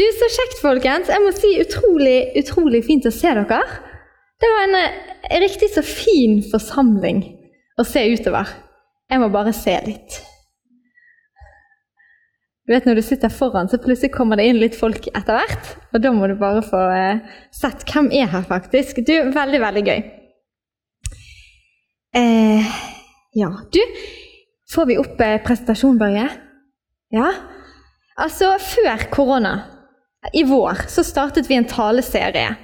Du, Så kjekt, folkens. Jeg må si utrolig, utrolig fint å se dere. Det var en, en riktig så fin forsamling å se utover. Jeg må bare se litt. Du vet Når du sitter foran, så plutselig kommer det inn litt folk etter hvert. Og da må du bare få eh, sett hvem er her, faktisk. Du, Veldig, veldig gøy. Eh, ja, du Får vi opp eh, presentasjonen, Børje? Ja? Altså, før korona i vår så startet vi en taleserie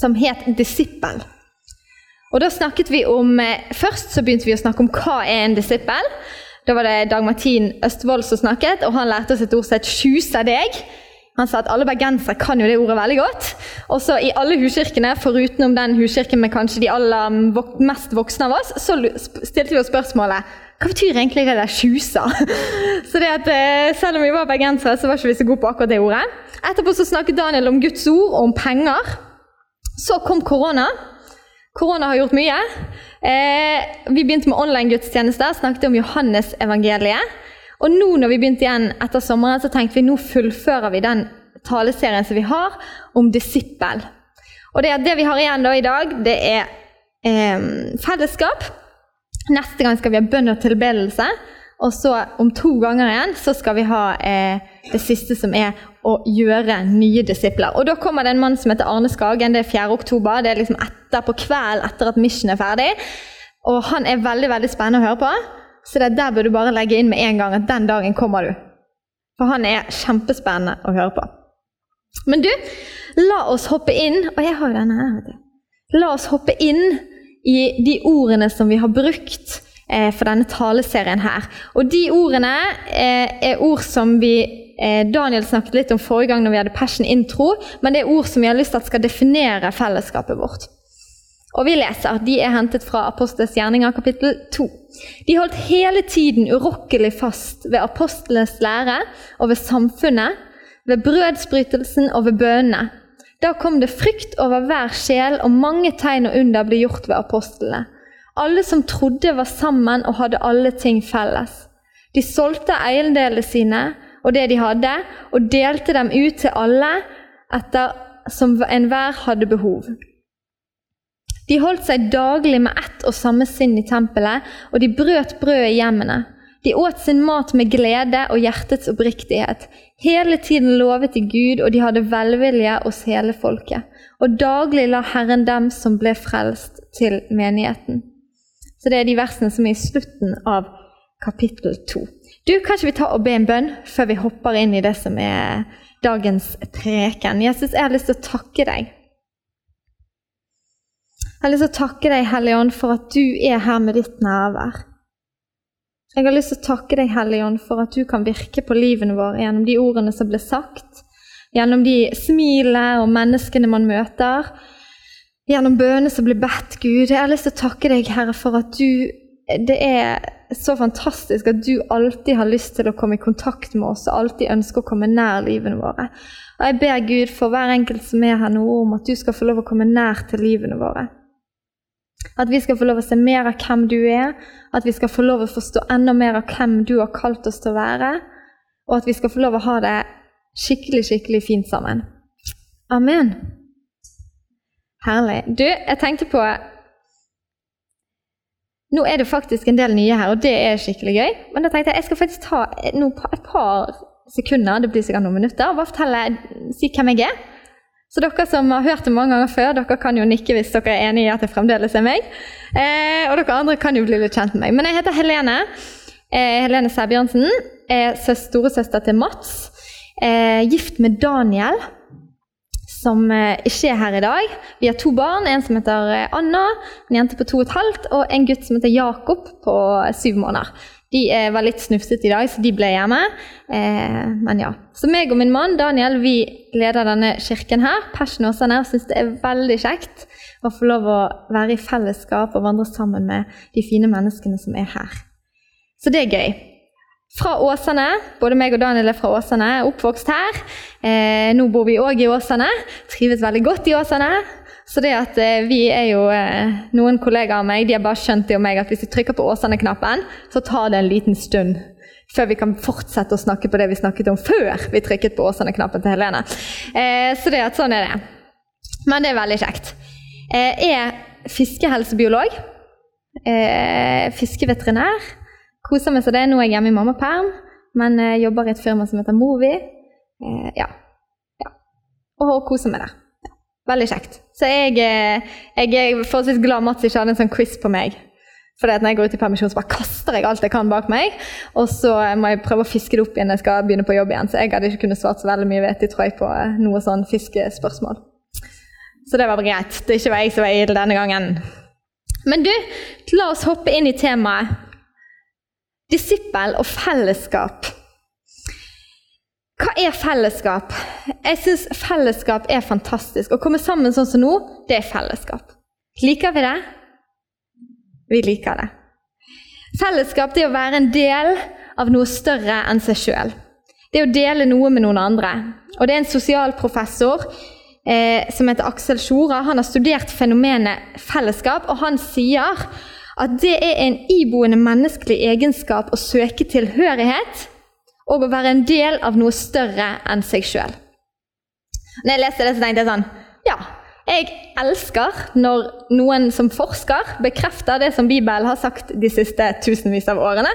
som het Disippel. Og da snakket vi om, eh, Først så begynte vi å snakke om hva er en disippel. Da var det Dag Martin Østvold som snakket, og han lærte oss et ord som het 'sjuse deg'. Han sa at alle bergensere kan jo det ordet veldig godt. Også i alle huskirkene, forutenom den huskirken med kanskje de aller mest voksne av oss, så stilte vi oss spørsmålet hva betyr egentlig det der 'tjusa'? Så det at eh, Selv om vi var bergensere, så var ikke vi så gode på akkurat det ordet. Etterpå så snakket Daniel om Guds ord og om penger. Så kom korona. Korona har gjort mye. Eh, vi begynte med online-gudstjenester, snakket om Johannes-evangeliet. Og nå når vi begynte igjen etter sommeren, så tenkte vi nå fullfører vi den taleserien som vi har om disippel. Og det, det vi har igjen da i dag, det er eh, fellesskap. Neste gang skal vi ha bønn og tilbedelse. Og så om to ganger igjen så skal vi ha eh, det siste som er å gjøre nye disipler. Og Da kommer det en mann som heter Arne Skagen. Det er 4. oktober. Det er liksom etter på kvelden etter at Mission er ferdig. Og han er veldig veldig spennende å høre på. Så det der bør du bare legge inn med en gang at den dagen kommer du. For han er kjempespennende å høre på. Men du, la oss hoppe inn Og jeg har jo denne her. La oss hoppe inn i de ordene som vi har brukt Eh, for denne taleserien her. Og de ordene eh, er ord som vi eh, Daniel snakket litt om forrige gang når vi hadde Passion intro, men det er ord som vi har lyst til at skal definere fellesskapet vårt. Og vi leser. at De er hentet fra Apostles gjerninger, kapittel 2. De holdt hele tiden urokkelig fast ved apostlenes lære og ved samfunnet, ved brødsbrytelsen og ved bønnene. Da kom det frykt over hver sjel, og mange tegn og under ble gjort ved apostlene. Alle som trodde, var sammen og hadde alle ting felles. De solgte eiendelene sine og det de hadde, og delte dem ut til alle etter som enhver hadde behov. De holdt seg daglig med ett og samme sinn i tempelet, og de brøt brød i hjemmene. De åt sin mat med glede og hjertets oppriktighet. Hele tiden lovet de Gud, og de hadde velvilje hos hele folket. Og daglig la Herren dem som ble frelst, til menigheten. Så det er de versene som er i slutten av kapittel to. Du, Kan ikke vi ta og be en bønn før vi hopper inn i det som er dagens preken? Jesus, jeg har lyst til å takke deg. Jeg har lyst til å takke deg, Hellige Ånd, for at du er her med ditt nærvær. Jeg har lyst til å takke deg, Hellige Ånd, for at du kan virke på livene våre gjennom de ordene som ble sagt, gjennom de smilene og menneskene man møter, gjennom bønene som blir bedt, Gud. Jeg har lyst til å takke deg, Herre, for at du Det er så fantastisk at du alltid har lyst til å komme i kontakt med oss og alltid ønsker å komme nær livene våre. Og Jeg ber Gud for hver enkelt som er her nå, om at du skal få lov å komme nær til livene våre. At vi skal få lov å se mer av hvem du er, at vi skal få lov å forstå enda mer av hvem du har kalt oss til å være, og at vi skal få lov å ha det skikkelig, skikkelig fint sammen. Amen. Herlig. Du, jeg tenkte på Nå er det faktisk en del nye her, og det er skikkelig gøy. Men da tenkte jeg jeg skal faktisk ta et par sekunder, det blir sikkert noen minutter, og bare fortelle, si hvem jeg er. Så dere som har hørt det mange ganger før, dere kan jo nikke hvis dere er enig i at det fremdeles er meg. Eh, og dere andre kan jo bli litt kjent med meg. Men jeg heter Helene. Eh, Helene Sæbjørnsen. Er storesøster til Mats. Eh, gift med Daniel som eh, ikke er her i dag. Vi har to barn. En som heter eh, Anna, en jente på to og et halvt, og en gutt som heter Jakob på syv måneder. De var litt snufsete i dag, så de ble hjemme. Eh, men ja. Så meg og min mann Daniel vi leder denne kirken her. Passion Åsane, og syns det er veldig kjekt å få lov å være i fellesskap og vandre sammen med de fine menneskene som er her. Så det er gøy. Fra Åsane. Både meg og Daniel er fra Åsane, oppvokst her. Eh, nå bor vi òg i Åsane. Trives veldig godt i Åsane. Så det at eh, vi er jo eh, Noen kollegaer av meg de har bare skjønt det om meg at hvis vi trykker på Åsane-knappen, så tar det en liten stund før vi kan fortsette å snakke på det vi snakket om før vi trykket på Åsane-knappen til Helene. Eh, så det at sånn er det. Men det er veldig kjekt. Jeg er fiskehelsebiolog. Eh, fiskeveterinær. Koser meg så det. Nå er jeg hjemme i mammaperm, men jobber i et firma som heter Movi. Ja. ja. Og koser meg der. Veldig kjekt. Så jeg, eh, jeg er forholdsvis glad Mats ikke hadde en sånn quiz på meg. For når jeg går ut i permisjon, så bare kaster jeg alt jeg kan bak meg. Og så må jeg prøve å fiske det opp igjen når jeg skal begynne på jobb igjen. Så jeg hadde ikke kunnet svart så veldig mye, vet jeg, tror jeg, på eh, noe sånn fiskespørsmål. Så det var greit. Det ikke var jeg som var idel denne gangen. Men du, la oss hoppe inn i temaet disippel og fellesskap. Hva er fellesskap? Jeg syns fellesskap er fantastisk. Å komme sammen sånn som nå, det er fellesskap. Liker vi det? Vi liker det. Fellesskap det er å være en del av noe større enn seg sjøl. Det er å dele noe med noen andre. Og Det er en sosialprofessor eh, som heter Aksel Sjora. Han har studert fenomenet fellesskap, og han sier at det er en iboende menneskelig egenskap å søke tilhørighet og å være en del av noe større enn seg sjøl. Når jeg leste det, så tenkte jeg sånn Ja, jeg elsker når noen som forsker, bekrefter det som Bibelen har sagt de siste tusenvis av årene.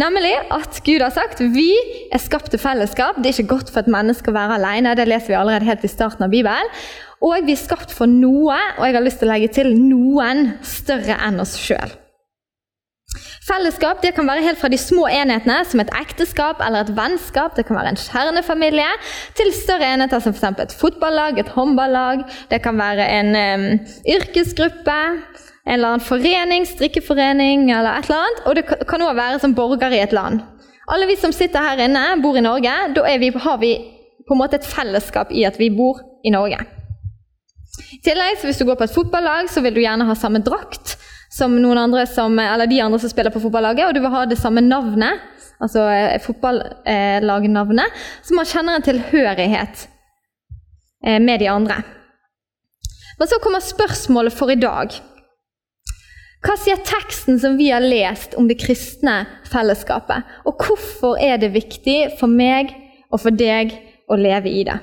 Nemlig at Gud har sagt vi er skapt til fellesskap. Det er ikke godt for et menneske å være alene. Det leser vi allerede helt i starten av Bibelen. Og vi er skapt for noe, og jeg har lyst til å legge til noen større enn oss sjøl. Fellesskap det kan være helt fra de små enhetene, som et ekteskap eller et vennskap, det kan være en kjernefamilie, til større enheter som f.eks. et fotballag, et håndballag, det kan være en um, yrkesgruppe, en eller annen forening, strikkeforening eller et eller annet, og det kan òg være som borger i et land. Alle vi som sitter her inne, bor i Norge. Da vi, har vi på en måte et fellesskap i at vi bor i Norge. I tillegg, Hvis du går på et fotballag, så vil du gjerne ha samme drakt som noen andre som, eller de andre som spiller på fotballaget, og du vil ha det samme navnet, altså eh, fotballagnavnet, så man kjenner en tilhørighet eh, med de andre. Men så kommer spørsmålet for i dag. Hva sier teksten som vi har lest om det kristne fellesskapet? Og hvorfor er det viktig for meg og for deg å leve i det?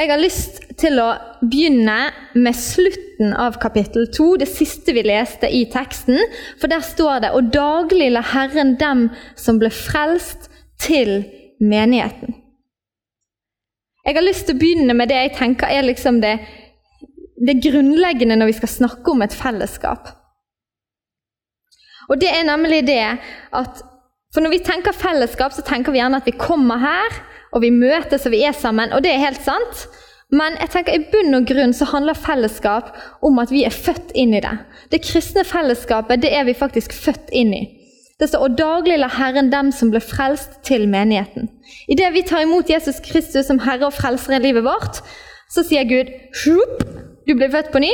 Jeg har lyst til å begynne med slutten av kapittel 2, det siste vi leste i teksten. For der står det Og daglig la Herren dem som ble frelst, til menigheten. Jeg har lyst til å begynne med det jeg tenker er liksom det, det grunnleggende når vi skal snakke om et fellesskap. Og det er nemlig det at For når vi tenker fellesskap, så tenker vi gjerne at vi kommer her, og vi møtes og vi er sammen, og det er helt sant. Men jeg tenker i bunn og grunn så handler fellesskap om at vi er født inn i det. Det kristne fellesskapet det er vi faktisk født inn i. Det står og daglig la Herren dem som ble frelst, til menigheten. Idet vi tar imot Jesus Kristus som Herre og Frelser i livet vårt, så sier Gud du blir født på ny,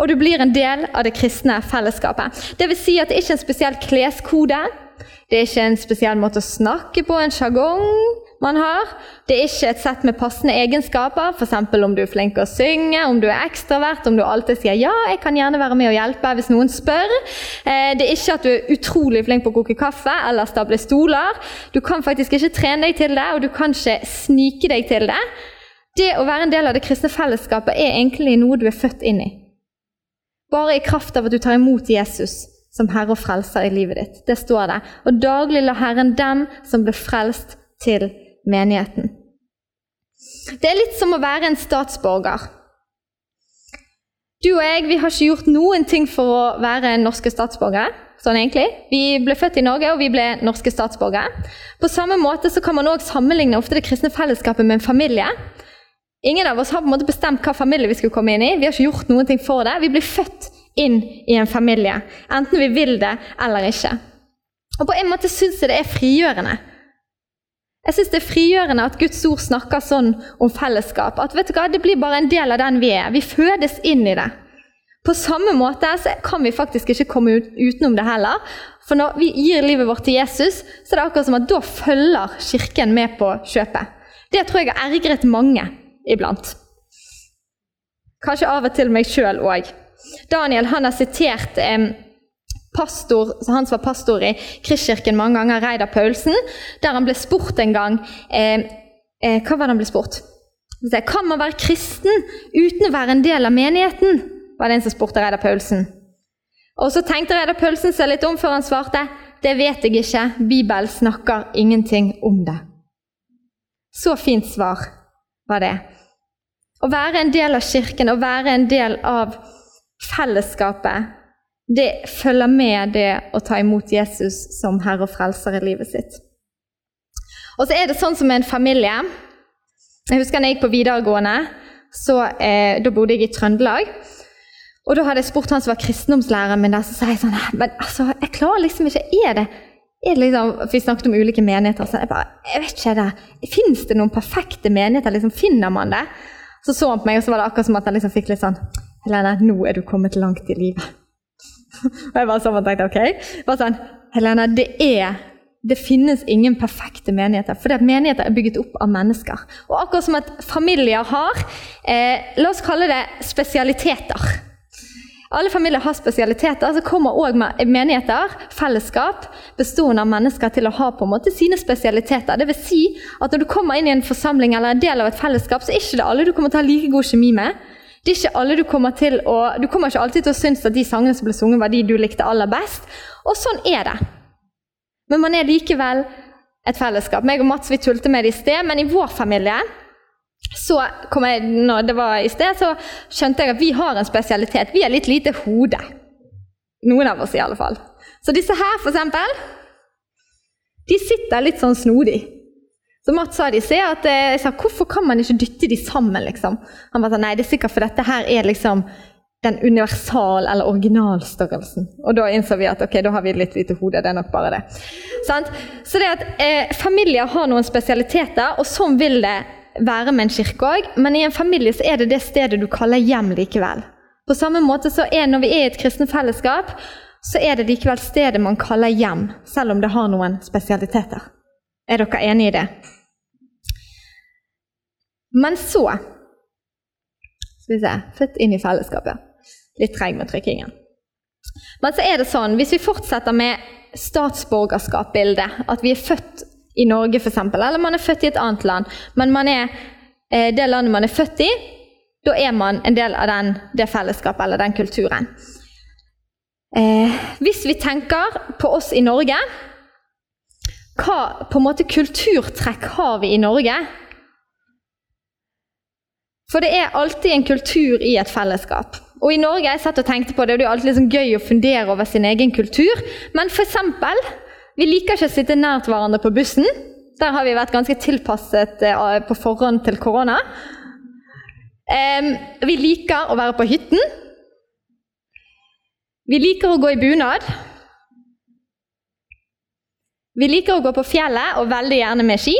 og du blir en del av det kristne fellesskapet. Det vil si at det ikke er en spesiell kleskode. Det er ikke en spesiell måte å snakke på, en sjargong man har. Det er ikke et sett med passende egenskaper, f.eks. om du er flink å synge, om du er ekstravert, om du alltid sier 'ja, jeg kan gjerne være med og hjelpe' hvis noen spør. Eh, det er ikke at du er utrolig flink på å koke kaffe eller stable stoler. Du kan faktisk ikke trene deg til det, og du kan ikke snike deg til det. Det å være en del av det kristne fellesskapet er egentlig noe du er født inn i. Bare i kraft av at du tar imot Jesus som Herre og Frelser i livet ditt. Det står det. Og daglig la Herren den som ble frelst, til menigheten. Det er litt som å være en statsborger. Du og jeg vi har ikke gjort noen ting for å være norske statsborgere. sånn egentlig. Vi ble født i Norge, og vi ble norske statsborgere. På samme måte så kan man også sammenligne ofte det kristne fellesskapet med en familie. Ingen av oss har på en måte bestemt hva familie vi skulle komme inn i. Vi har ikke gjort noen ting for det. Vi blir født inn i en familie, enten vi vil det eller ikke. Og På en måte syns jeg det er frigjørende. Jeg syns det er frigjørende at Guds ord snakker sånn om fellesskap. At vet du hva, det blir bare en del av den vi er. Vi fødes inn i det. På samme måte så kan vi faktisk ikke komme ut, utenom det heller. For når vi gir livet vårt til Jesus, så er det akkurat som at da følger Kirken med på kjøpet. Det tror jeg har ergret mange iblant. Kanskje av og til meg sjøl òg. Daniel han har sitert eh, pastor, han som var pastor i Kristkirken mange ganger, Reidar Paulsen, der han ble spurt en gang eh, eh, Hva var det han ble spurt? Kan man være kristen uten å være en del av menigheten? var det en som spurte Reidar Paulsen. Og Så tenkte Reidar Paulsen seg litt om før han svarte. Det vet jeg ikke. Bibelen snakker ingenting om det. Så fint svar var det. Å være en del av kirken, å være en del av fellesskapet, det følger med det å ta imot Jesus som Herre og Frelser i livet sitt. Og så er det sånn som med en familie. Jeg husker da jeg gikk på videregående. så eh, Da bodde jeg i Trøndelag. Og da hadde jeg spurt han som var kristendomslæreren min, der, så sa jeg sånn Men altså, jeg klarer liksom ikke Er det, er det liksom, Vi snakket om ulike menigheter. Så jeg bare, jeg vet ikke det, Fins det noen perfekte menigheter? liksom Finner man det? Så så han på meg, og så var det akkurat som at han liksom fikk litt sånn Helene, nå er du kommet langt i livet. og jeg bare sånn tenkte ok. Bare sånn, Helene, det er det finnes ingen perfekte menigheter, for menigheter er bygget opp av mennesker. Og akkurat som at familier har eh, La oss kalle det spesialiteter. Alle familier har spesialiteter. Så kommer òg menigheter, fellesskap, bestående av mennesker til å ha på en måte sine spesialiteter. Det vil si at når du kommer inn i en forsamling eller en del av et fellesskap, så er ikke det alle du kommer til å ha like god kjemi med. Det er ikke alle Du kommer til å, du kommer ikke alltid til å synes at de sangene som ble sunget, var de du likte aller best. Og sånn er det. Men man er likevel et fellesskap. Meg og Mats vi tulte med det i sted, men i vår familie så kom jeg, når det var i sted, så skjønte jeg at vi har en spesialitet. Vi har litt lite hode. Noen av oss, i alle fall. Så disse her, for eksempel, de sitter litt sånn snodig. Så Mats sa de sted at eh, jeg sa, hvorfor kan man ikke dytte de sammen, liksom? Han var sånn, nei, det er sikkert for dette her er liksom den universal- eller originalstørrelsen. Og da innså vi at ok, da har vi litt lite hode. Det er nok bare det. Sant? Så det at eh, familier har noen spesialiteter, og sånn vil det være med en kirke òg, men i en familie så er det det stedet du kaller hjem likevel. På samme måte så er når vi er i et kristent fellesskap, så er det likevel stedet man kaller hjem, selv om det har noen spesialiteter. Er dere enige i det? Men så Skal vi se Født inn i fellesskapet. Litt treg med trykkingen. Men så er det sånn, hvis vi fortsetter med statsborgerskapsbildet, at vi er født i Norge f.eks., eller man er født i et annet land, men man er eh, det landet man er født i, da er man en del av den, det fellesskapet eller den kulturen. Eh, hvis vi tenker på oss i Norge, hva på en måte kulturtrekk har vi i Norge? For det er alltid en kultur i et fellesskap. Og i Norge jeg satt og tenkte på det, og det er alltid liksom gøy å fundere over sin egen kultur. Men eksempel, vi liker ikke å sitte nært hverandre på bussen. Der har vi vært ganske tilpasset eh, på forhånd til korona. Vi liker å være på hytten. Vi liker å gå i bunad. Vi liker å gå på fjellet, og veldig gjerne med ski.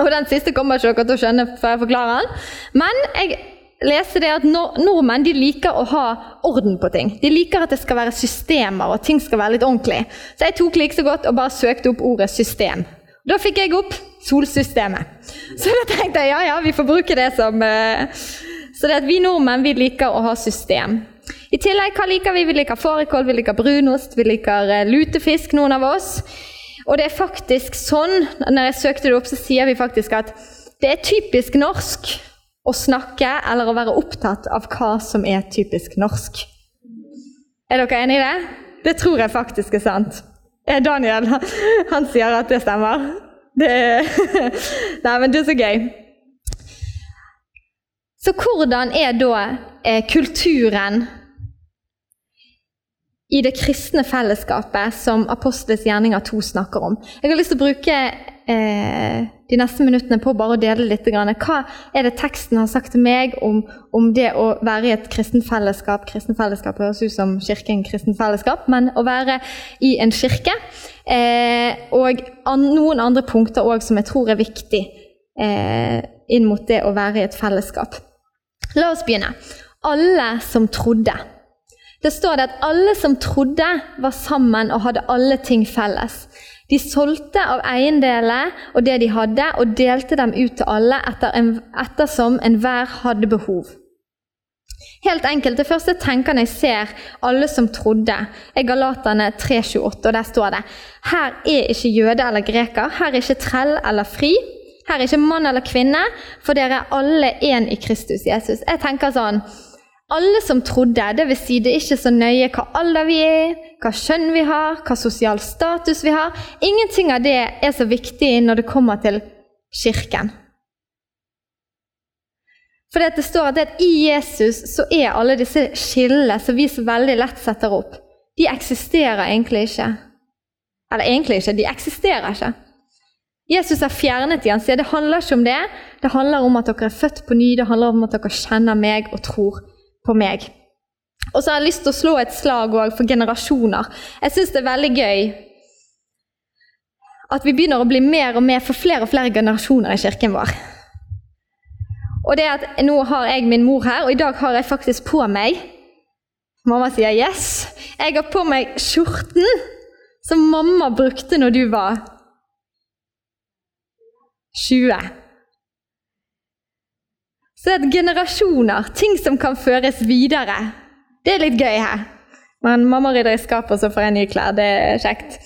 Og Den siste kommer ikke dere til å skjønne før jeg forklarer den. Men jeg leste det at nordmenn de liker å ha orden på ting. De liker at det skal være systemer, og ting skal være litt ordentlig. Så jeg tok like så godt og bare søkte opp ordet 'system'. Da fikk jeg opp solsystemet. Så da tenkte jeg ja, ja, vi får bruke det som uh, Så det at vi nordmenn vi liker å ha system. I tillegg, hva liker vi? Vi liker fårikål, vi liker brunost, vi liker uh, lutefisk, noen av oss. Og det er faktisk sånn, når jeg søkte det opp, så sier vi faktisk at det er typisk norsk å snakke eller å være opptatt av hva som er typisk norsk. Er dere enig i det? Det tror jeg faktisk er sant. Eh, Daniel han sier at det stemmer. Det Nei, men det er så gøy. Så hvordan er da eh, kulturen i det kristne fellesskapet som Apostelens gjerninger 2 snakker om? Jeg har lyst til å bruke eh, de neste minuttene på bare å dele litt. Hva er det teksten har sagt til meg om, om det å være i et kristent fellesskap? Kristent fellesskap høres ut som kirken kristent fellesskap, men å være i en kirke. Eh, og an, noen andre punkter òg som jeg tror er viktig eh, inn mot det å være i et fellesskap. La oss begynne. Alle som trodde. Det står det at alle som trodde, var sammen og hadde alle ting felles. De solgte av eiendeler og det de hadde, og delte dem ut til alle etter en, ettersom enhver hadde behov. Helt enkelt, Det første jeg tenker når jeg ser alle som trodde, er Galaterne 3,28. og Der står det Her er ikke jøde eller greker, her er ikke trell eller fri. Her er ikke mann eller kvinne, for dere er alle én i Kristus Jesus. Jeg tenker sånn alle som trodde, dvs. Si det er ikke så nøye hva alder vi er, hva kjønn vi har, hva sosial status vi har. Ingenting av det er så viktig når det kommer til kirken. For det står at i Jesus så er alle disse skillene som vi så veldig lett setter opp, de eksisterer egentlig ikke. Eller egentlig ikke, de eksisterer ikke. Jesus har fjernet de. Han sier det handler ikke om det. Det handler om at dere er født på ny, det handler om at dere kjenner meg og tror på meg. Og så har jeg lyst til å slå et slag for generasjoner. Jeg syns det er veldig gøy at vi begynner å bli mer og mer for flere og flere generasjoner i kirken vår. Og det at Nå har jeg min mor her, og i dag har jeg faktisk på meg Mamma sier 'yes'. Jeg har på meg skjorten som mamma brukte når du var 20. Så det er generasjoner, ting som kan føres videre. Det er litt gøy her. Men mamma rydder i skapet, og så får jeg nye klær. Det er kjekt.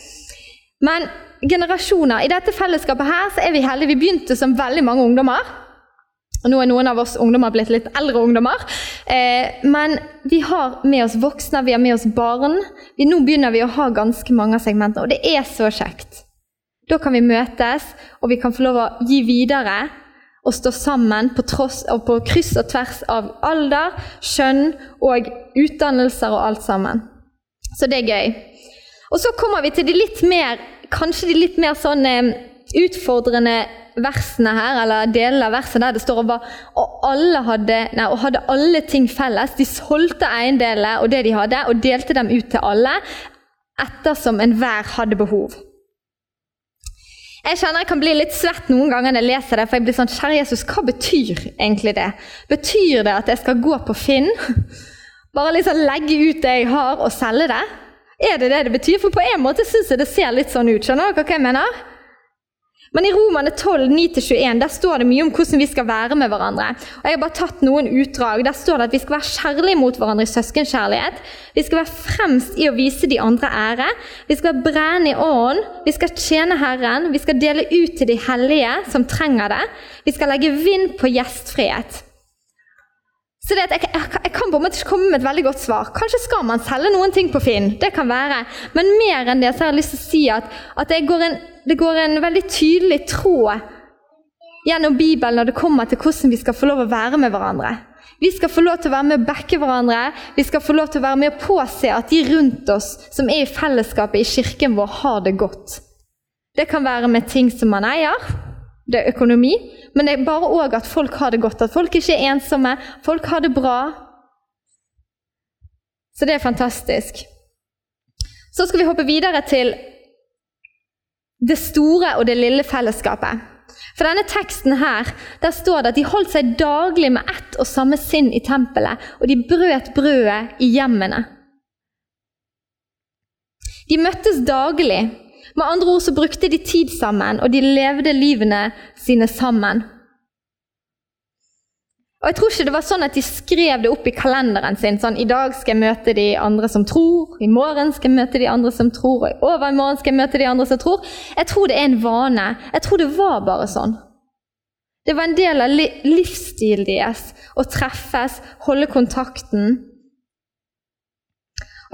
Men generasjoner. I dette fellesskapet her så er vi heldige. Vi begynte som veldig mange ungdommer. Og nå er noen av oss ungdommer blitt litt eldre ungdommer. Eh, men vi har med oss voksne, vi har med oss barn. Vi, nå begynner vi å ha ganske mange av segmentene, og det er så kjekt. Da kan vi møtes, og vi kan få lov å gi videre å stå sammen på, tross, på kryss og tvers av alder, kjønn og utdannelser og alt sammen. Så det er gøy. Og så kommer vi til de litt mer, kanskje de litt mer sånn eh, utfordrende versene her, eller delene av verset der det står over og alle hadde, nei, og hadde alle ting felles. De solgte eiendeler og det de hadde, og delte dem ut til alle ettersom enhver hadde behov. Jeg kjenner jeg kan bli litt svett noen ganger når jeg leser det. For jeg blir sånn Kjære Jesus, hva betyr egentlig det? Betyr det at jeg skal gå på Finn, bare liksom legge ut det jeg har, og selge det? Er det det det betyr? For på en måte syns jeg det ser litt sånn ut. Skjønner dere hva jeg mener? Men i Romane 12, 9-21 der står det mye om hvordan vi skal være med hverandre. Og Jeg har bare tatt noen utdrag. Der står det at vi skal være kjærlige mot hverandre i søskenkjærlighet. Vi skal være fremst i å vise de andre ære. Vi skal være brennende i ånden. Vi skal tjene Herren. Vi skal dele ut til de hellige som trenger det. Vi skal legge vind på gjestfrihet. Så jeg, jeg, jeg, kan på en måte ikke komme med et veldig godt svar. Kanskje skal man selge noen ting på Finn. det kan være. Men mer enn det så har jeg lyst til å si at, at det, går en, det, går en, veldig tydelig tråd gjennom Bibelen når det kommer til hvordan vi skal få lov å være med hverandre. Vi skal få lov til å være med å backe hverandre. Vi skal få lov til å være med å påse at de rundt oss som er i fellesskapet i kirken vår, har det godt. Det kan være med ting som man eier, det er økonomi, men det er bare òg at folk har det godt. At folk ikke er ensomme, folk har det bra. Så det er fantastisk. Så skal vi hoppe videre til det store og det lille fellesskapet. For denne teksten her, der står det at de holdt seg daglig med ett og samme sinn i tempelet, og de brøt brødet i hjemmene. De møttes daglig med andre ord så brukte de tid sammen, og de levde livene sine sammen. Og Jeg tror ikke det var sånn at de skrev det opp i kalenderen sin. sånn, 'I dag skal jeg møte de andre som tror', 'i morgen skal jeg møte de andre som tror', og 'i overmorgen skal jeg møte de andre som tror'. Jeg tror det er en vane. Jeg tror det var bare sånn. Det var en del av livsstilen deres å treffes, holde kontakten.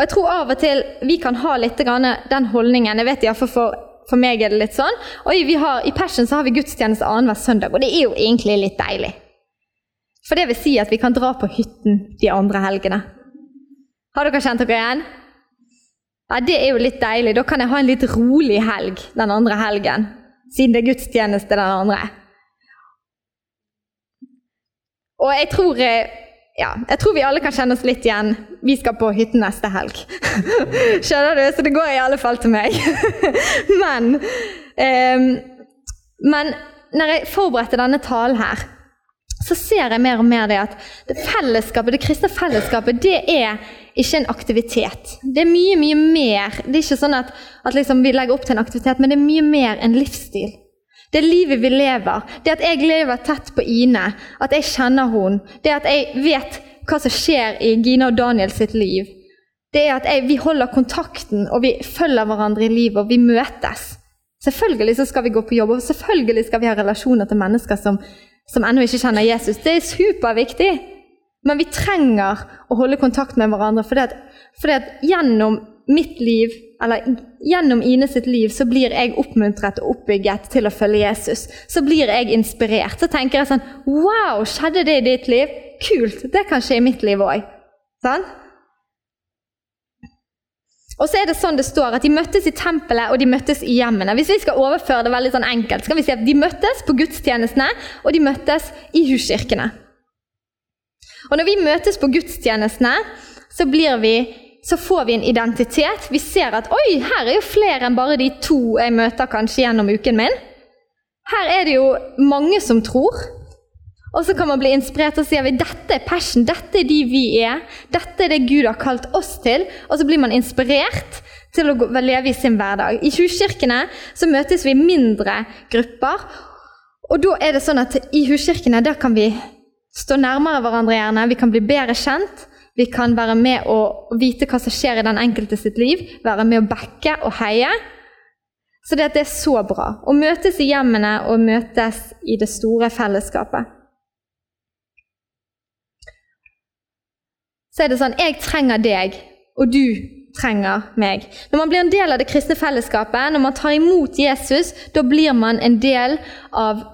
Og jeg tror av og til vi kan ha litt den holdningen. jeg vet i for, for, for meg er det litt sånn. Oi, har, I Passion så har vi gudstjeneste annenhver søndag, og det er jo egentlig litt deilig. For det vil si at vi kan dra på hytten de andre helgene. Har dere kjent dere igjen? Ja, Det er jo litt deilig. Da kan jeg ha en litt rolig helg den andre helgen. siden det er gudstjeneste den andre. Og jeg tror, eh, ja, jeg tror vi alle kan kjenne oss litt igjen. Vi skal på hytten neste helg. Skjønner du? Så det går i alle fall til meg. men, um, men når jeg forberedte denne talen her, så ser jeg mer og mer det at det fellesskapet, det kristne fellesskapet det er ikke en aktivitet. Det er mye, mye mer. Det er ikke sånn at, at liksom vi legger opp til en aktivitet, men det er mye mer en livsstil. Det livet vi lever. Det at jeg lever tett på Ine, at jeg kjenner henne. Det at jeg vet hva som skjer i Gina og Daniel sitt liv. Det er at jeg, vi holder kontakten, og vi følger hverandre i livet, og vi møtes. Selvfølgelig så skal vi gå på jobb, og selvfølgelig skal vi ha relasjoner til mennesker som, som ennå ikke kjenner Jesus. Det er superviktig. Men vi trenger å holde kontakt med hverandre, for at, fordi at gjennom mitt liv, eller gjennom Ine sitt liv, så blir jeg oppmuntret og oppbygget til å følge Jesus. Så blir jeg inspirert. Så tenker jeg sånn Wow, skjedde det i ditt liv? Kult! Det kan skje i mitt liv òg. Sånn? Og så er det sånn det står at De møttes i tempelet og de møttes i hjemmene. Hvis vi skal overføre det veldig sånn enkelt, så kan vi si at de møttes på gudstjenestene og de møttes i huskirkene. Og Når vi møtes på gudstjenestene, så, blir vi, så får vi en identitet. Vi ser at oi, her er jo flere enn bare de to jeg møter kanskje gjennom uken min. Her er det jo mange som tror. Og så kan man bli inspirert og si at dette er passion, dette er de vi er. Dette er det Gud har kalt oss til. Og så blir man inspirert til å leve i sin hverdag. I huskirkene så møtes vi i mindre grupper. Og da er det sånn at i huskirkene der kan vi stå nærmere hverandre, gjerne. Vi kan bli bedre kjent. Vi kan være med og vite hva som skjer i den enkelte sitt liv. Være med å backe og heie. Så det, det er så bra. Å møtes i hjemmene og møtes i det store fellesskapet. så er det sånn Jeg trenger deg, og du trenger meg. Når man blir en del av det kristne fellesskapet, når man tar imot Jesus, da blir man en del av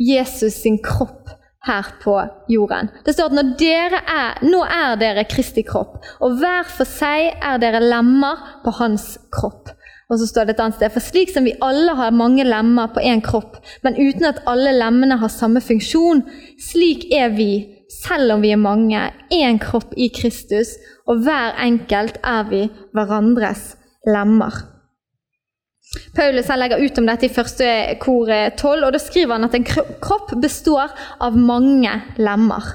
Jesus sin kropp her på jorden. Det står at er, nå er dere Kristi kropp, og hver for seg er dere lemmer på hans kropp. Og så står det et annet sted, For slik som vi alle har mange lemmer på én kropp, men uten at alle lemmene har samme funksjon, slik er vi selv om vi er mange, én kropp i Kristus, og hver enkelt er vi hverandres lemmer. Paulus legger ut om dette i første kor 12, og da skriver han at en kropp består av mange lemmer.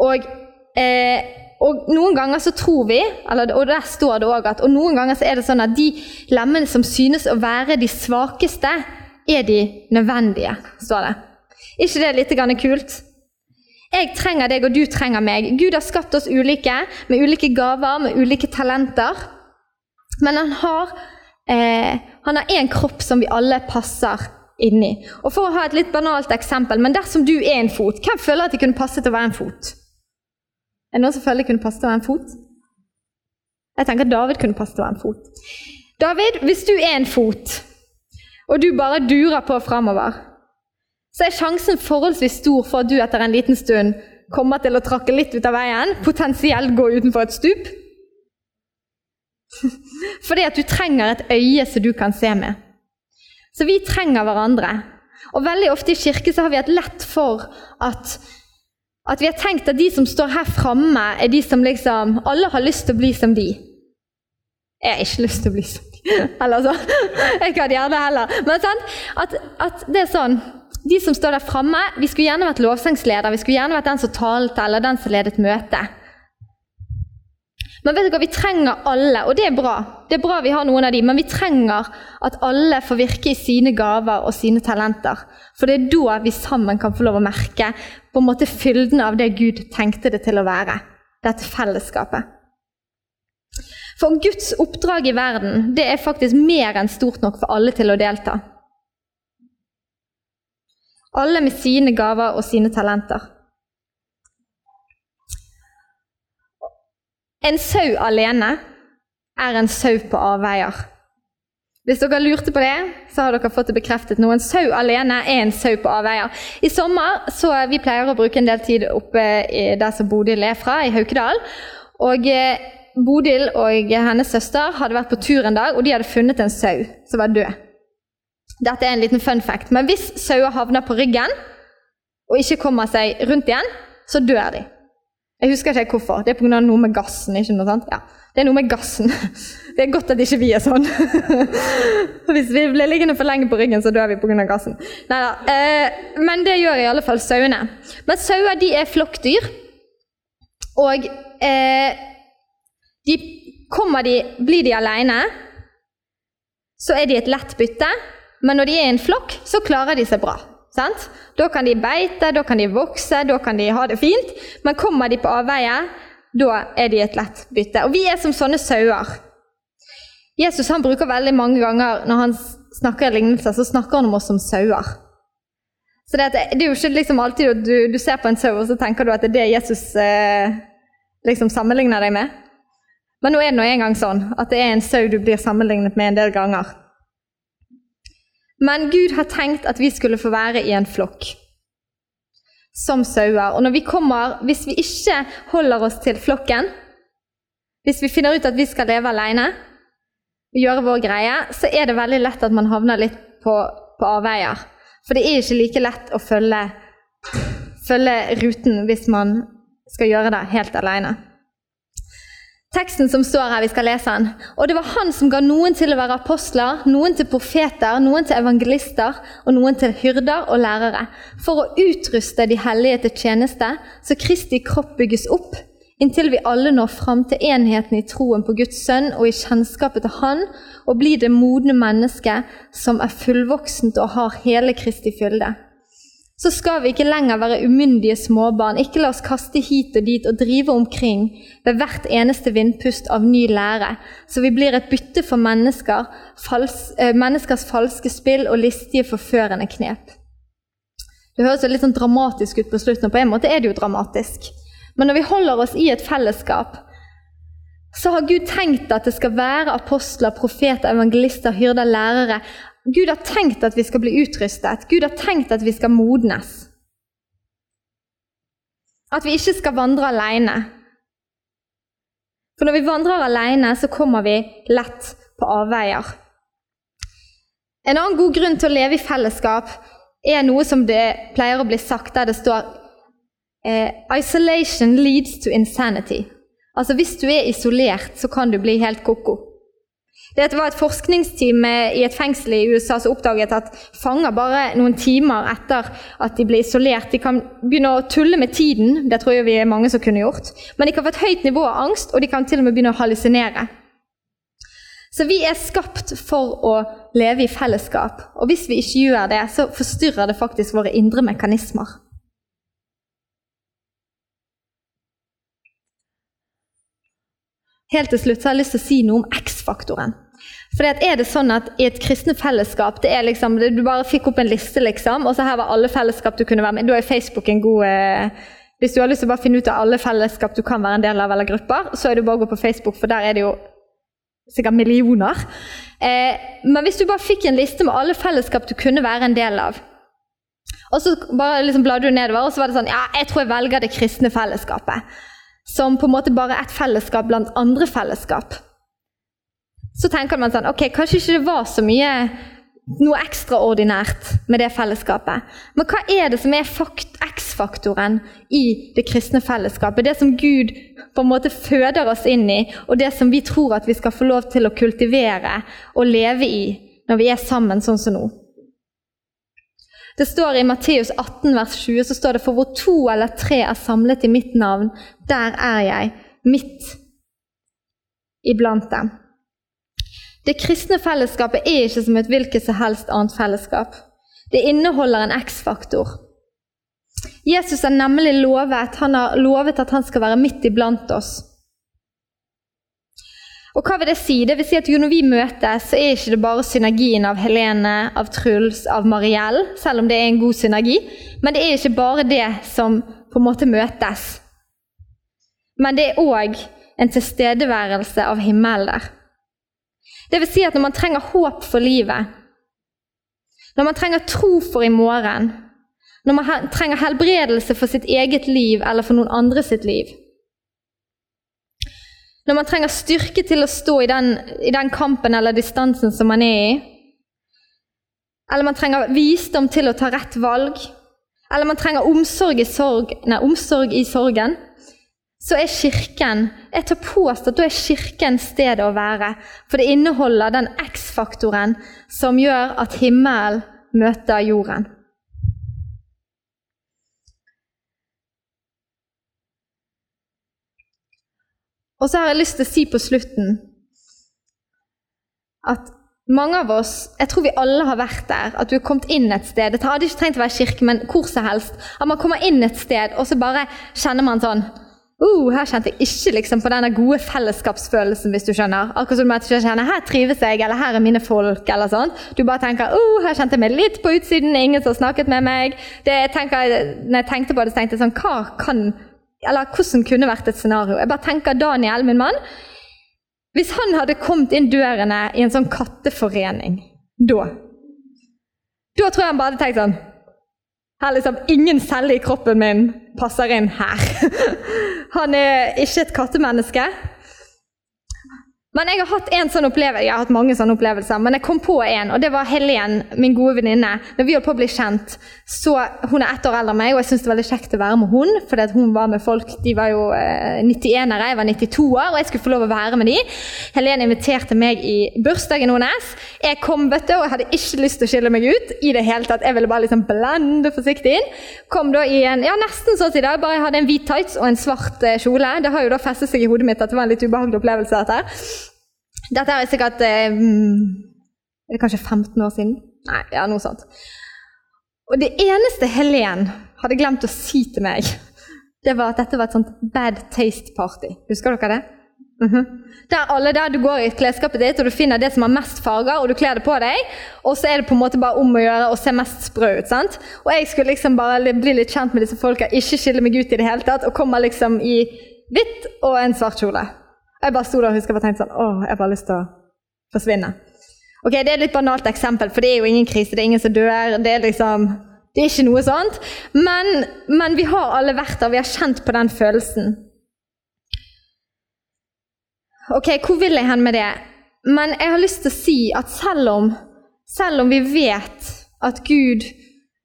Og, eh, og noen ganger så tror vi, eller, og der står det også at og noen ganger så er det sånn at de lemmene som synes å være de svakeste, er de nødvendige, står det. ikke det litt kult? Jeg trenger deg, og du trenger meg. Gud har skapt oss ulike, med ulike gaver, med ulike talenter. Men han har eh, han har én kropp som vi alle passer inni. Og For å ha et litt banalt eksempel, men dersom du er en fot, hvem føler at det kunne passet å være en fot? Er det noen som føler det kunne passet å være en fot? Jeg tenker at David kunne passet å være en fot. David, hvis du er en fot, og du bare durer på framover så er sjansen forholdsvis stor for at du etter en liten stund kommer til å trakke litt ut av veien, potensielt gå utenfor et stup. Fordi at du trenger et øye som du kan se med. Så vi trenger hverandre. Og veldig ofte i kirke så har vi hatt lett for at, at vi har tenkt at de som står her framme, er de som liksom Alle har lyst til å bli som de. Jeg har ikke lyst til å bli som de. Eller så. Jeg kan gjerne heller. Men sånn, at, at det er sånn de som står der framme, vi skulle gjerne vært lovsangsleder, vi skulle gjerne vært den som talte, eller den som ledet møte. Men vet du hva, vi trenger alle, og det er bra. Det er bra vi har noen av de, men vi trenger at alle får virke i sine gaver og sine talenter. For det er da vi sammen kan få lov å merke på en måte fylden av det Gud tenkte det til å være. Dette fellesskapet. For Guds oppdrag i verden det er faktisk mer enn stort nok for alle til å delta. Alle med sine gaver og sine talenter. En sau alene er en sau på avveier. Hvis dere lurte på det, så har dere fått det bekreftet nå. En sau alene er en sau på avveier. I sommer så Vi pleier å bruke en del tid oppe der som Bodil er fra, i Haukedal. Og eh, Bodil og hennes søster hadde vært på tur en dag, og de hadde funnet en sau som var død. Dette er en liten fun fact, men hvis sauer havner på ryggen og ikke kommer seg rundt igjen, så dør de. Jeg husker ikke hvorfor. Det er pga. noe med gassen. ikke noe sant? Ja, Det er noe med gassen. Det er godt at ikke vi er sånn. Hvis vi blir liggende for lenge på ryggen, så dør vi pga. gassen. Neida. Eh, men det gjør i alle fall sauene. Men sauer de er flokkdyr. Og eh, de, de, blir de alene, så er de et lett bytte. Men når de er i en flokk, så klarer de seg bra. Sant? Da kan de beite, da kan de vokse, da kan de ha det fint. Men kommer de på avveie, da er de et lett bytte. Og vi er som sånne sauer. Jesus han bruker veldig mange ganger når han snakker lignelser, så snakker han om oss som sauer. Så det, det, er jo ikke liksom alltid du, du, ser på en sau og så tenker du at det er det Jesus eh, liksom sammenligner deg med. Men nå er det nå engang sånn at det er en sau du blir sammenlignet med en del ganger. Men Gud har tenkt at vi skulle få være i en flokk som sauer. Og når vi kommer, hvis vi ikke holder oss til flokken, hvis vi finner ut at vi skal leve alene og gjøre vår greie, så er det veldig lett at man havner litt på, på avveier. For det er ikke like lett å følge, følge ruten hvis man skal gjøre det helt alene teksten som står her, vi skal lese den. Og det var han som ga noen til å være apostler, noen til profeter, noen til evangelister og noen til hyrder og lærere, for å utruste de hellige til tjeneste, så Kristi kropp bygges opp, inntil vi alle når fram til enheten i troen på Guds sønn og i kjennskapet til Han, og blir det modne mennesket som er fullvoksent og har hele Kristi fylde så skal vi ikke lenger være umyndige småbarn, ikke la oss kaste hit og dit og drive omkring ved hvert eneste vindpust av ny lære, så vi blir et bytte for mennesker, fals, eh, menneskers falske spill og listige, forførende knep. Det høres litt sånn dramatisk ut på slutten, og på en måte er det jo dramatisk. Men når vi holder oss i et fellesskap, så har Gud tenkt at det skal være apostler, profeter, evangelister, hyrder, lærere Gud har tenkt at vi skal bli utrustet. Gud har tenkt at vi skal modnes. At vi ikke skal vandre alene. For når vi vandrer alene, så kommer vi lett på avveier. En annen god grunn til å leve i fellesskap er noe som det pleier å bli sagt der det står eh, 'Isolation leads to insanity'. Altså Hvis du er isolert, så kan du bli helt ko-ko. Det var et forskningsteam i et fengsel i USA som oppdaget at fanger bare noen timer etter at de ble isolert, de kan begynne å tulle med tiden. Det tror jeg vi er mange som kunne gjort. Men de kan få et høyt nivå av angst, og de kan til og med begynne å hallusinere. Så vi er skapt for å leve i fellesskap. Og hvis vi ikke gjør det, så forstyrrer det faktisk våre indre mekanismer. Helt til slutt så har jeg lyst til å si noe om X-faktoren. For er det sånn at I et kristne fellesskap det er liksom, Du bare fikk opp en liste, liksom, og så her var alle fellesskap du kunne være med Da er Facebook en god eh, Hvis du har lyst til å bare finne ut av alle fellesskap du kan være en del av, eller grupper, så er det bare å gå på Facebook, for der er det jo sikkert millioner. Eh, men hvis du bare fikk en liste med alle fellesskap du kunne være en del av, og så bare liksom bladde du nedover, og så var det sånn Ja, jeg tror jeg velger det kristne fellesskapet som på en måte bare et fellesskap blant andre fellesskap. Så tenker man sånn Ok, kanskje ikke det var så mye noe ekstraordinært med det fellesskapet. Men hva er det som er X-faktoren i det kristne fellesskapet? Det som Gud på en måte føder oss inn i, og det som vi tror at vi skal få lov til å kultivere og leve i når vi er sammen sånn som nå. Det står I Matteus 18, vers 20 så står det for hvor to eller tre er samlet i mitt navn, der er jeg, midt iblant dem. Det kristne fellesskapet er ikke som et hvilket som helst annet fellesskap. Det inneholder en X-faktor. Jesus har nemlig lovet, han har lovet at han skal være midt iblant oss. Og hva vil det si? Det vil si at Når vi møtes, så er ikke det bare synergien av Helene, av Truls, av Mariell, selv om det er en god synergi. Men det er ikke bare det som på en måte møtes. Men det er òg en tilstedeværelse av himmelen der. Det vil si at når man trenger håp for livet, når man trenger tro for i morgen, når man trenger helbredelse for sitt eget liv eller for noen andre sitt liv, når man trenger styrke til å stå i den, i den kampen eller distansen som man er i. eller man trenger visdom til å ta rett valg, eller man trenger omsorg i, sorg, nei, omsorg i sorgen, så er Kirken Jeg tar påstå at da er Kirken stedet å være. For det inneholder den X-faktoren som gjør at himmelen møter jorden. Og så har jeg lyst til å si på slutten at mange av oss, jeg tror vi alle har vært der, at du har kommet inn et sted. Det hadde ikke trengt å være kirke, men hvor som helst. At man kommer inn et sted, og så bare kjenner man sånn uh, Her kjente jeg ikke liksom på denne gode fellesskapsfølelsen, hvis du skjønner. Akkurat som du kjenner her trives jeg, eller her er mine folk. eller sånn. Du bare tenker uh, her kjente jeg meg litt på utsiden, ingen som snakket med meg. Det, jeg tenker, når jeg tenkte på det, så tenkte jeg sånn Hva kan eller hvordan kunne vært et scenario. Jeg bare tenker Daniel, min mann. Hvis han hadde kommet inn dørene i en sånn katteforening da Da tror jeg han bare hadde tenkt sånn her liksom, Ingen celler i kroppen min passer inn her. Han er ikke et kattemenneske. Men jeg har hatt en sånn opplevelse, jeg har hatt mange sånne opplevelser, men jeg kom på en, og det var Helen, min gode venninne. Når vi holdt på å bli kjent, så Hun er ett år eldre enn meg, og jeg syntes det var veldig kjekt å være med hun, fordi hun var med folk De var jo eh, 91-ere, jeg var 92 år, og jeg skulle få lov å være med de. Helen inviterte meg i bursdagen hennes. Jeg kom, vet du, og jeg hadde ikke lyst til å skille meg ut i det hele tatt. Jeg ville bare liksom blende forsiktig inn. Kom da i en ja, nesten sånn som i dag, bare jeg hadde en hvit tights og en svart eh, kjole. Det har jo da festet seg i hodet mitt at det var en litt ubehagelig opplevelse. dette. Dette er sikkert eh, Er det kanskje 15 år siden? Nei, ja, noe sånt. Og det eneste Helen hadde glemt å si til meg, det var at dette var et sånt bad taste-party. Husker dere det? Mm -hmm. Der alle der du går i klesskapet ditt og du finner det som har mest farger, og du kler det på deg, og så er det på en måte bare om å gjøre å se mest sprø ut. sant? Og jeg skulle liksom bare bli litt kjent med disse folka, ikke skille meg ut i det hele tatt, og kommer liksom i hvitt og en svart kjole. Jeg bare sto der og husker jeg tenkte sånn Å, jeg bare har lyst til å forsvinne. Ok, Det er et litt banalt eksempel, for det er jo ingen krise, det er ingen som dør. Det er liksom, det er ikke noe sånt. Men, men vi har alle vært der, vi har kjent på den følelsen. Ok, hvor vil jeg hen med det? Men jeg har lyst til å si at selv om, selv om vi vet at Gud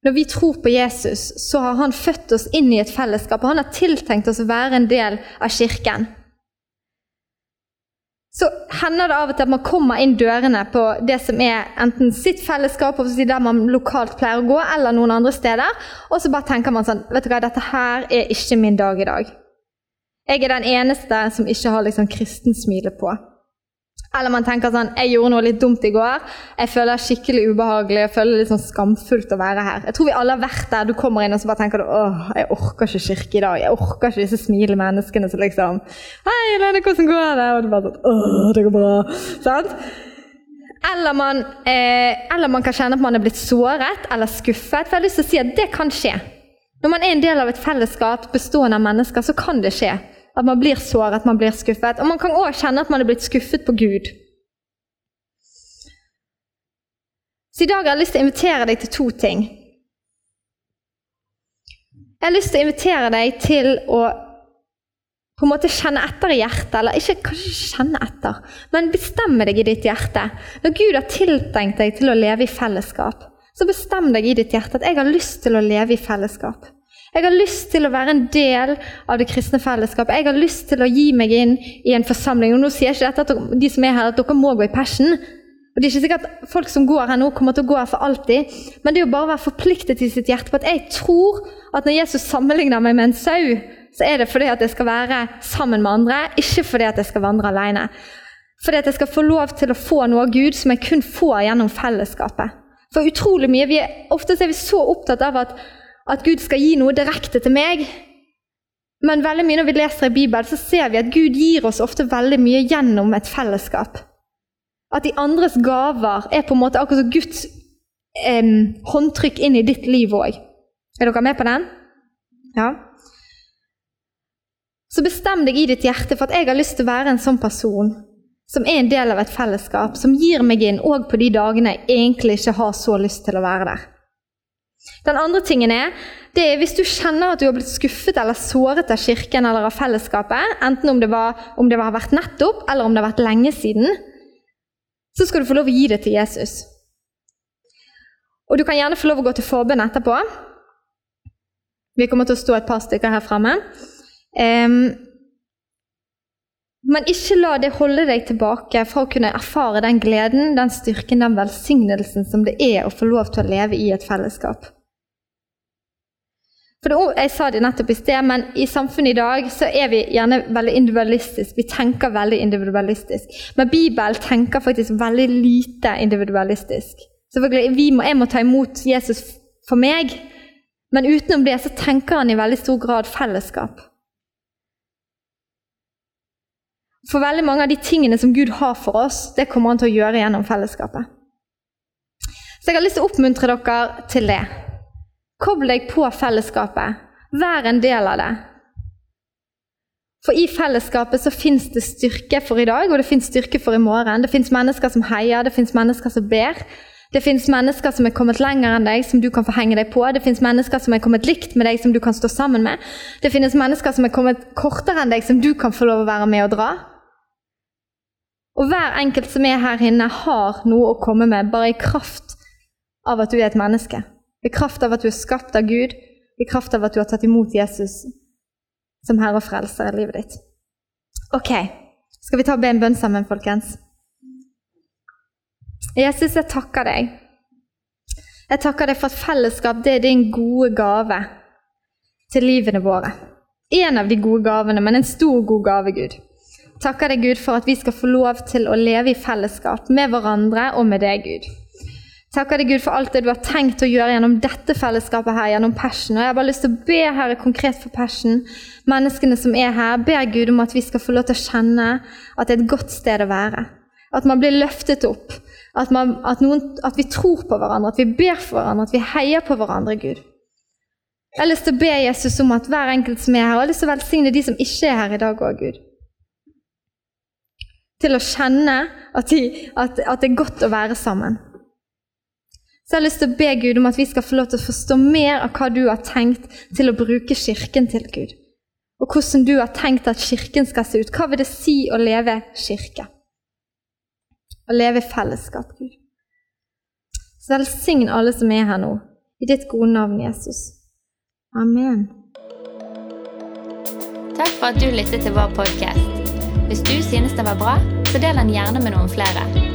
når vi tror på Jesus, så har han født oss inn i et fellesskap, og han har tiltenkt oss å være en del av kirken så hender det av og til at man kommer inn dørene på det som er enten sitt fellesskap, der man lokalt pleier å gå, eller noen andre steder, og så bare tenker man sånn Vet du hva, dette her er ikke min dag i dag. Jeg er den eneste som ikke har liksom kristensmilet på. Eller man tenker sånn Jeg gjorde noe litt dumt i går. Jeg føler det skikkelig ubehagelig. Jeg føler det litt sånn skamfullt å være her. Jeg tror vi alle har vært der. Du kommer inn og så bare tenker du, åh, jeg orker ikke kirke i dag. Jeg orker ikke disse smilende menneskene som liksom Hei, Lene, hvordan går det? Og du bare sånn Åh, det går bra. Sant? Eller man, eh, eller man kan kjenne at man er blitt såret eller skuffet. For jeg har lyst til å si at det kan skje. Når man er en del av et fellesskap bestående av mennesker, så kan det skje. At man blir såret, man blir skuffet. Og man kan òg kjenne at man er blitt skuffet på Gud. Så i dag har jeg lyst til å invitere deg til to ting. Jeg har lyst til å invitere deg til å på en måte kjenne etter i hjertet, eller ikke, kanskje kjenne etter, men bestemme deg i ditt hjerte. Når Gud har tiltenkt deg til å leve i fellesskap, så bestem deg i ditt hjerte at jeg har lyst til å leve i fellesskap. Jeg har lyst til å være en del av det kristne fellesskapet. Jeg har lyst til å gi meg inn i en forsamling. Og nå sier jeg ikke dette at de som er her, at dere må gå i passion. Og Det er ikke sikkert at folk som går her nå, kommer til å gå her for alltid. Men det er jo bare å være forpliktet i sitt hjerte på at jeg tror at når Jesus sammenligner meg med en sau, så er det fordi at jeg skal være sammen med andre, ikke fordi at jeg skal vandre alene. Fordi at jeg skal få lov til å få noe av Gud som jeg kun får gjennom fellesskapet. For utrolig mye, vi er, Ofte er vi så opptatt av at at Gud skal gi noe direkte til meg. Men veldig mye når vi leser i Bibelen, så ser vi at Gud gir oss ofte veldig mye gjennom et fellesskap. At de andres gaver er på en måte akkurat som Guds eh, håndtrykk inn i ditt liv òg. Er dere med på den? Ja. Så bestem deg i ditt hjerte for at jeg har lyst til å være en sånn person som er en del av et fellesskap, som gir meg inn òg på de dagene jeg egentlig ikke har så lyst til å være der. Den andre tingen er, det er hvis du kjenner at du har blitt skuffet eller såret av kirken eller av fellesskapet, enten om det, var, om det har vært nettopp eller om det har vært lenge siden, så skal du få lov å gi det til Jesus. Og du kan gjerne få lov å gå til forbønn etterpå. Vi kommer til å stå et par stykker her framme. Um, men ikke la det holde deg tilbake fra å kunne erfare den gleden, den styrken, den velsignelsen som det er å få lov til å leve i et fellesskap. For det, Jeg sa det nettopp i sted, men i samfunnet i dag så er vi gjerne veldig individualistisk. Vi tenker veldig individualistisk. Men Bibelen tenker faktisk veldig lite individualistisk. Selvfølgelig, må, Jeg må ta imot Jesus for meg, men utenom det så tenker han i veldig stor grad fellesskap. For veldig mange av de tingene som Gud har for oss, det kommer han til å gjøre gjennom fellesskapet. Så jeg har lyst til å oppmuntre dere til det. Kobl deg på fellesskapet. Vær en del av det. For i fellesskapet så fins det styrke for i dag, og det fins styrke for i morgen. Det fins mennesker som heier, det fins mennesker som ber. Det fins mennesker som er kommet lenger enn deg, som du kan få henge deg på. Det fins mennesker som er kommet likt med deg, som du kan stå sammen med. Det finnes mennesker som er kommet kortere enn deg, som du kan få lov å være med og dra. Og hver enkelt som er her inne, har noe å komme med bare i kraft av at du er et menneske. I kraft av at du er skapt av Gud, i kraft av at du har tatt imot Jesus som Herre og Frelser i livet ditt. Ok, skal vi ta og be en bønn sammen, folkens? Jesus, jeg takker deg. Jeg takker deg for at fellesskap det er din gode gave til livene våre. En av de gode gavene, men en stor, god gave, Gud takker deg, Gud, for at vi skal få lov til å leve i fellesskap med hverandre og med deg, Gud. Takker deg, Gud, for alt det du har tenkt å gjøre gjennom dette fellesskapet her, gjennom Passion. Og jeg har bare lyst til å be Herre konkret for Passion, menneskene som er her. Ber Gud om at vi skal få lov til å kjenne at det er et godt sted å være. At man blir løftet opp. At, man, at, noen, at vi tror på hverandre, at vi ber for hverandre, at vi heier på hverandre, Gud. Jeg har lyst til å be Jesus om at hver enkelt som er her, og jeg har lyst til å velsigne de som ikke er her i dag òg, Gud til å kjenne at, de, at, at, det er godt å være sammen. Så jeg har lyst til å be Gud om at vi skal få lov til å forstå mer av hva du har tenkt til å bruke Kirken til, Gud. Og hvordan du har tenkt at Kirken skal se ut. Hva vil det si å leve kirke? Å leve i fellesskap, Gud. Så velsign alle som er her nå, i ditt gode navn, Jesus. Amen. Takk for at du lyttet til vår podkast. Hvis du synes det var bra, så del den gjerne med noen flere.